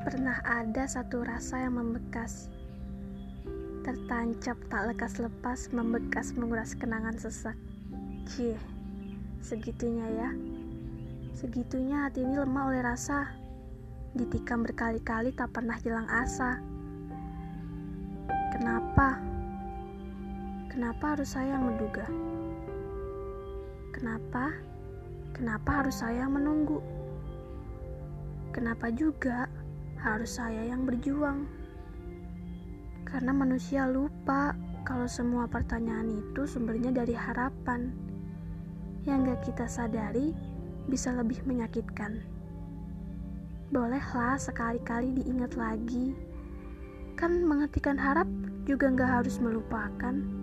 Pernah ada satu rasa yang membekas Tertancap tak lekas lepas Membekas menguras kenangan sesak Cie, segitunya ya Segitunya hati ini lemah oleh rasa Ditikam berkali-kali tak pernah hilang asa Kenapa? Kenapa harus saya yang menduga? Kenapa? Kenapa harus saya yang menunggu? Kenapa juga harus saya yang berjuang. Karena manusia lupa kalau semua pertanyaan itu sumbernya dari harapan yang gak kita sadari bisa lebih menyakitkan. Bolehlah sekali-kali diingat lagi. Kan menghentikan harap juga gak harus melupakan.